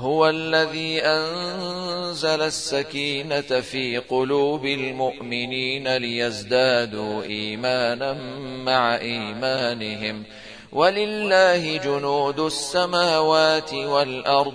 هو الذي أنزل السكينة في قلوب المؤمنين ليزدادوا إيمانا مع إيمانهم. ولله جنود السماوات والأرض.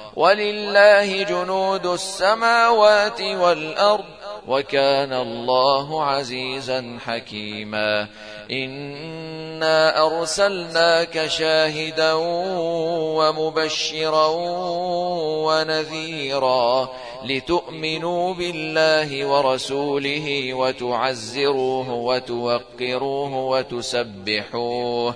ولله جنود السماوات والأرض وكان الله عزيزا حكيما. إنا أرسلناك شاهدا ومبشرا ونذيرا لتؤمنوا بالله ورسوله وتعزروه وتوقروه وتسبحوه.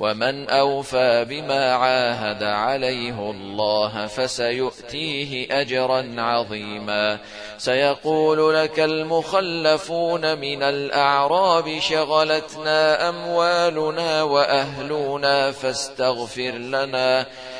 ومن أوفى بما عاهد عليه الله فسيؤتيه أجرا عظيما. سيقول لك المخلفون من الأعراب شغلتنا أموالنا وأهلنا فاستغفر لنا.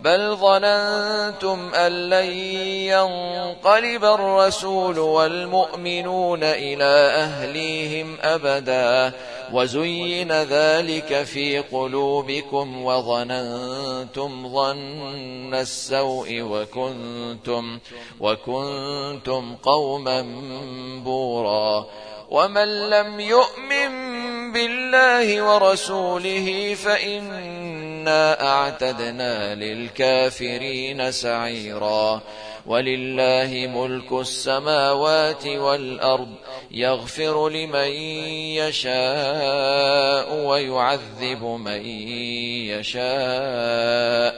بل ظننتم أن لن ينقلب الرسول والمؤمنون إلى أهليهم أبدا وزين ذلك في قلوبكم وظننتم ظن السوء وكنتم وكنتم قوما بورا ومن لم يؤمن بالله ورسوله فإنا أعتدنا للكافرين سعيرا ولله ملك السماوات والأرض يغفر لمن يشاء ويعذب من يشاء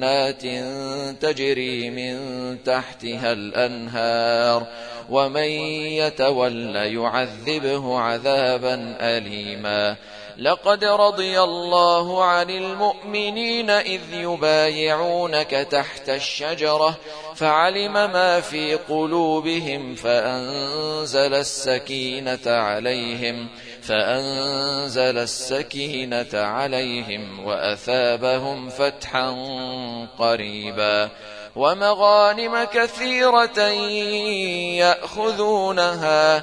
جنات تجري من تحتها الأنهار ومن يتول يعذبه عذابا أليما. لقد رضي الله عن المؤمنين إذ يبايعونك تحت الشجرة فعلم ما في قلوبهم فأنزل السكينة عليهم. السكينة عليهم وأثابهم فتحا قريبا ومغانم كثيرة يأخذونها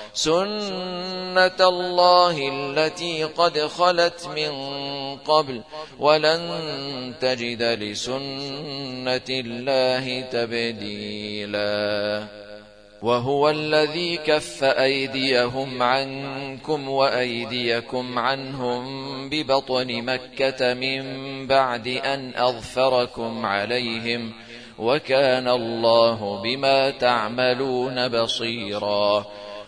سنة الله التي قد خلت من قبل ولن تجد لسنة الله تبديلا وهو الذي كف أيديهم عنكم وأيديكم عنهم ببطن مكة من بعد أن أظفركم عليهم وكان الله بما تعملون بصيراً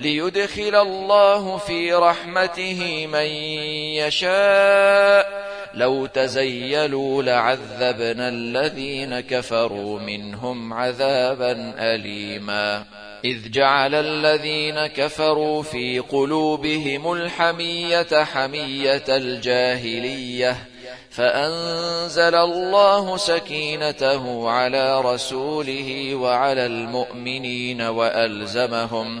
ليدخل الله في رحمته من يشاء. لو تزيلوا لعذبنا الذين كفروا منهم عذابا أليما. إذ جعل الذين كفروا في قلوبهم الحمية حمية الجاهلية. فأنزل الله سكينته على رسوله وعلى المؤمنين وألزمهم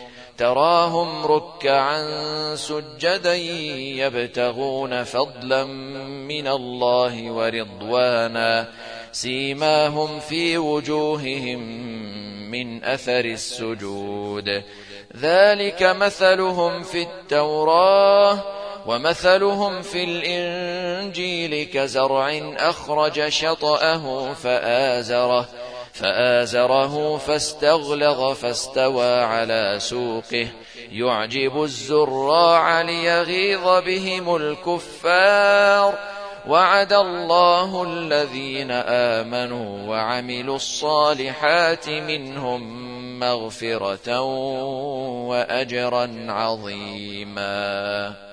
تراهم ركعا سجدا يبتغون فضلا من الله ورضوانا سيماهم في وجوههم من أثر السجود. ذلك مثلهم في التوراة ومثلهم في الإنجيل كزرع أخرج شطأه فآزره. فآزره فاستغلظ فاستوى على سوقه. يعجب الزراع ليغيظ بهم الكفار. وعد الله الذين آمنوا وعملوا الصالحات منهم مغفرة وأجرا عظيما.